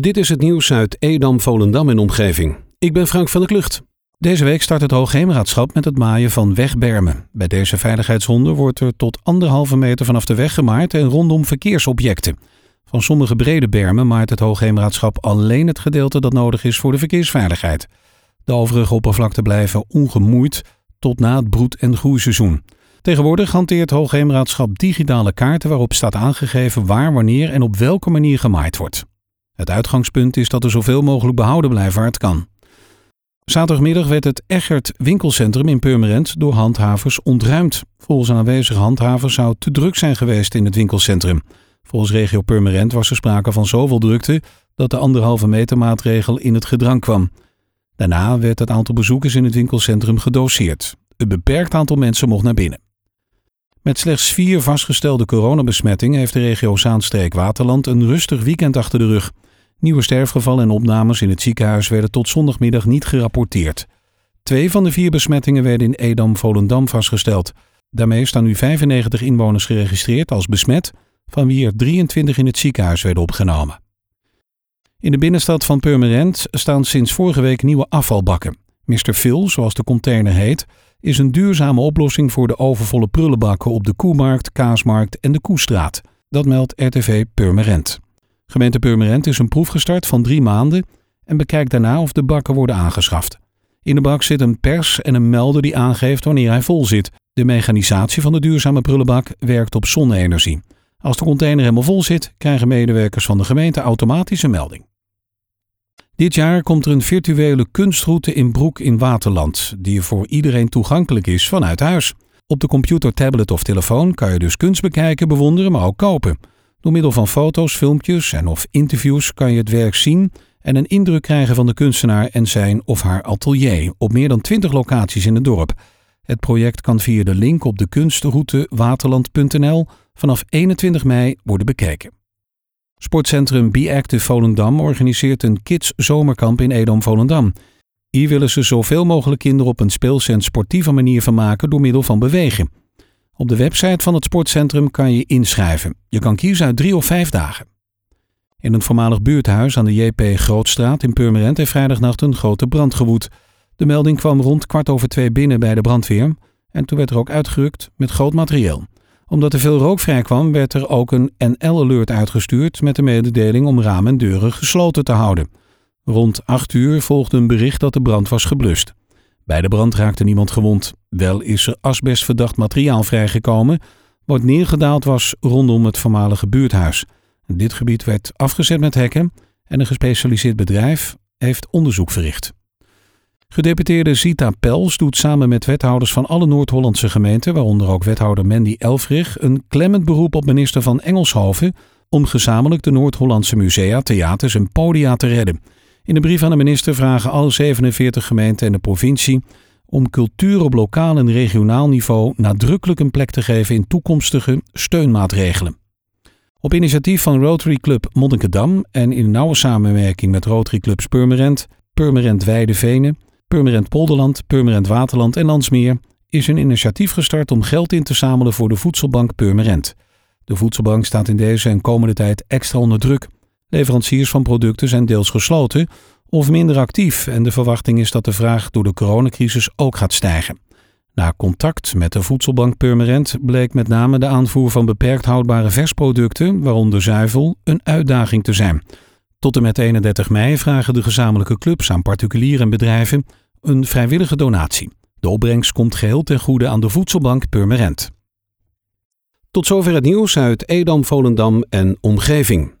Dit is het nieuws uit Edam, Volendam en omgeving. Ik ben Frank van der Klucht. Deze week start het Hoogheemraadschap met het maaien van wegbermen. Bij deze veiligheidshonden wordt er tot anderhalve meter vanaf de weg gemaaid en rondom verkeersobjecten. Van sommige brede bermen maait het Hoogheemraadschap alleen het gedeelte dat nodig is voor de verkeersveiligheid. De overige oppervlakte blijven ongemoeid tot na het broed- en groeiseizoen. Tegenwoordig hanteert Hoogheemraadschap digitale kaarten waarop staat aangegeven waar, wanneer en op welke manier gemaaid wordt. Het uitgangspunt is dat er zoveel mogelijk behouden blijft waar het kan. Zaterdagmiddag werd het Egert winkelcentrum in Purmerend door handhavers ontruimd. Volgens aanwezige handhaver zou het te druk zijn geweest in het winkelcentrum. Volgens regio Purmerend was er sprake van zoveel drukte dat de anderhalve meter maatregel in het gedrang kwam. Daarna werd het aantal bezoekers in het winkelcentrum gedoseerd. Een beperkt aantal mensen mocht naar binnen. Met slechts vier vastgestelde coronabesmettingen heeft de regio Zaanstreek-Waterland een rustig weekend achter de rug. Nieuwe sterfgevallen en opnames in het ziekenhuis werden tot zondagmiddag niet gerapporteerd. Twee van de vier besmettingen werden in Edam-Volendam vastgesteld. Daarmee staan nu 95 inwoners geregistreerd als besmet, van wie er 23 in het ziekenhuis werden opgenomen. In de binnenstad van Purmerend staan sinds vorige week nieuwe afvalbakken. Mr. Phil, zoals de container heet, is een duurzame oplossing voor de overvolle prullenbakken op de Koemarkt, Kaasmarkt en de Koestraat. Dat meldt RTV Purmerend. Gemeente Purmerend is een proef gestart van drie maanden en bekijkt daarna of de bakken worden aangeschaft. In de bak zit een pers en een melder die aangeeft wanneer hij vol zit. De mechanisatie van de duurzame prullenbak werkt op zonne-energie. Als de container helemaal vol zit, krijgen medewerkers van de gemeente automatisch een melding. Dit jaar komt er een virtuele kunstroute in Broek in Waterland, die voor iedereen toegankelijk is vanuit huis. Op de computer, tablet of telefoon kan je dus kunst bekijken, bewonderen, maar ook kopen. Door middel van foto's, filmpjes en of interviews kan je het werk zien en een indruk krijgen van de kunstenaar en zijn of haar atelier op meer dan 20 locaties in het dorp. Het project kan via de link op de kunstroute waterland.nl vanaf 21 mei worden bekeken. Sportcentrum Be Active Volendam organiseert een kids zomerkamp in Edam-Volendam. Hier willen ze zoveel mogelijk kinderen op een speelse en sportieve manier vermaken door middel van bewegen. Op de website van het sportcentrum kan je inschrijven. Je kan kiezen uit drie of vijf dagen. In een voormalig buurthuis aan de JP Grootstraat in Purmerend heeft vrijdagnacht een grote brand gewoed. De melding kwam rond kwart over twee binnen bij de brandweer en toen werd er ook uitgerukt met groot materieel omdat er veel rook vrijkwam, werd er ook een NL-alert uitgestuurd met de mededeling om ramen en deuren gesloten te houden. Rond 8 uur volgde een bericht dat de brand was geblust. Bij de brand raakte niemand gewond. Wel is er asbestverdacht materiaal vrijgekomen, wat neergedaald was rondom het voormalige buurthuis. Dit gebied werd afgezet met hekken en een gespecialiseerd bedrijf heeft onderzoek verricht. Gedeputeerde Zita Pels doet samen met wethouders van alle Noord-Hollandse gemeenten, waaronder ook wethouder Mandy Elfrich, een klemmend beroep op minister van Engelshoven om gezamenlijk de Noord-Hollandse musea, theaters en podia te redden. In de brief aan de minister vragen alle 47 gemeenten en de provincie om cultuur op lokaal en regionaal niveau nadrukkelijk een plek te geven in toekomstige steunmaatregelen. Op initiatief van Rotary Club Monnikendam en in nauwe samenwerking met Rotary Clubs Purmerend, Purmerend Weidevenen Purmerend Polderland, Purmerend Waterland en Landsmeer is een initiatief gestart om geld in te zamelen voor de voedselbank Purmerend. De voedselbank staat in deze en komende tijd extra onder druk. Leveranciers van producten zijn deels gesloten of minder actief en de verwachting is dat de vraag door de coronacrisis ook gaat stijgen. Na contact met de voedselbank Purmerend bleek met name de aanvoer van beperkt houdbare versproducten, waaronder zuivel, een uitdaging te zijn. Tot en met 31 mei vragen de gezamenlijke clubs aan particulieren en bedrijven een vrijwillige donatie. De opbrengst komt geheel ten goede aan de voedselbank Purmerend. Tot zover het nieuws uit Edam, Volendam en omgeving.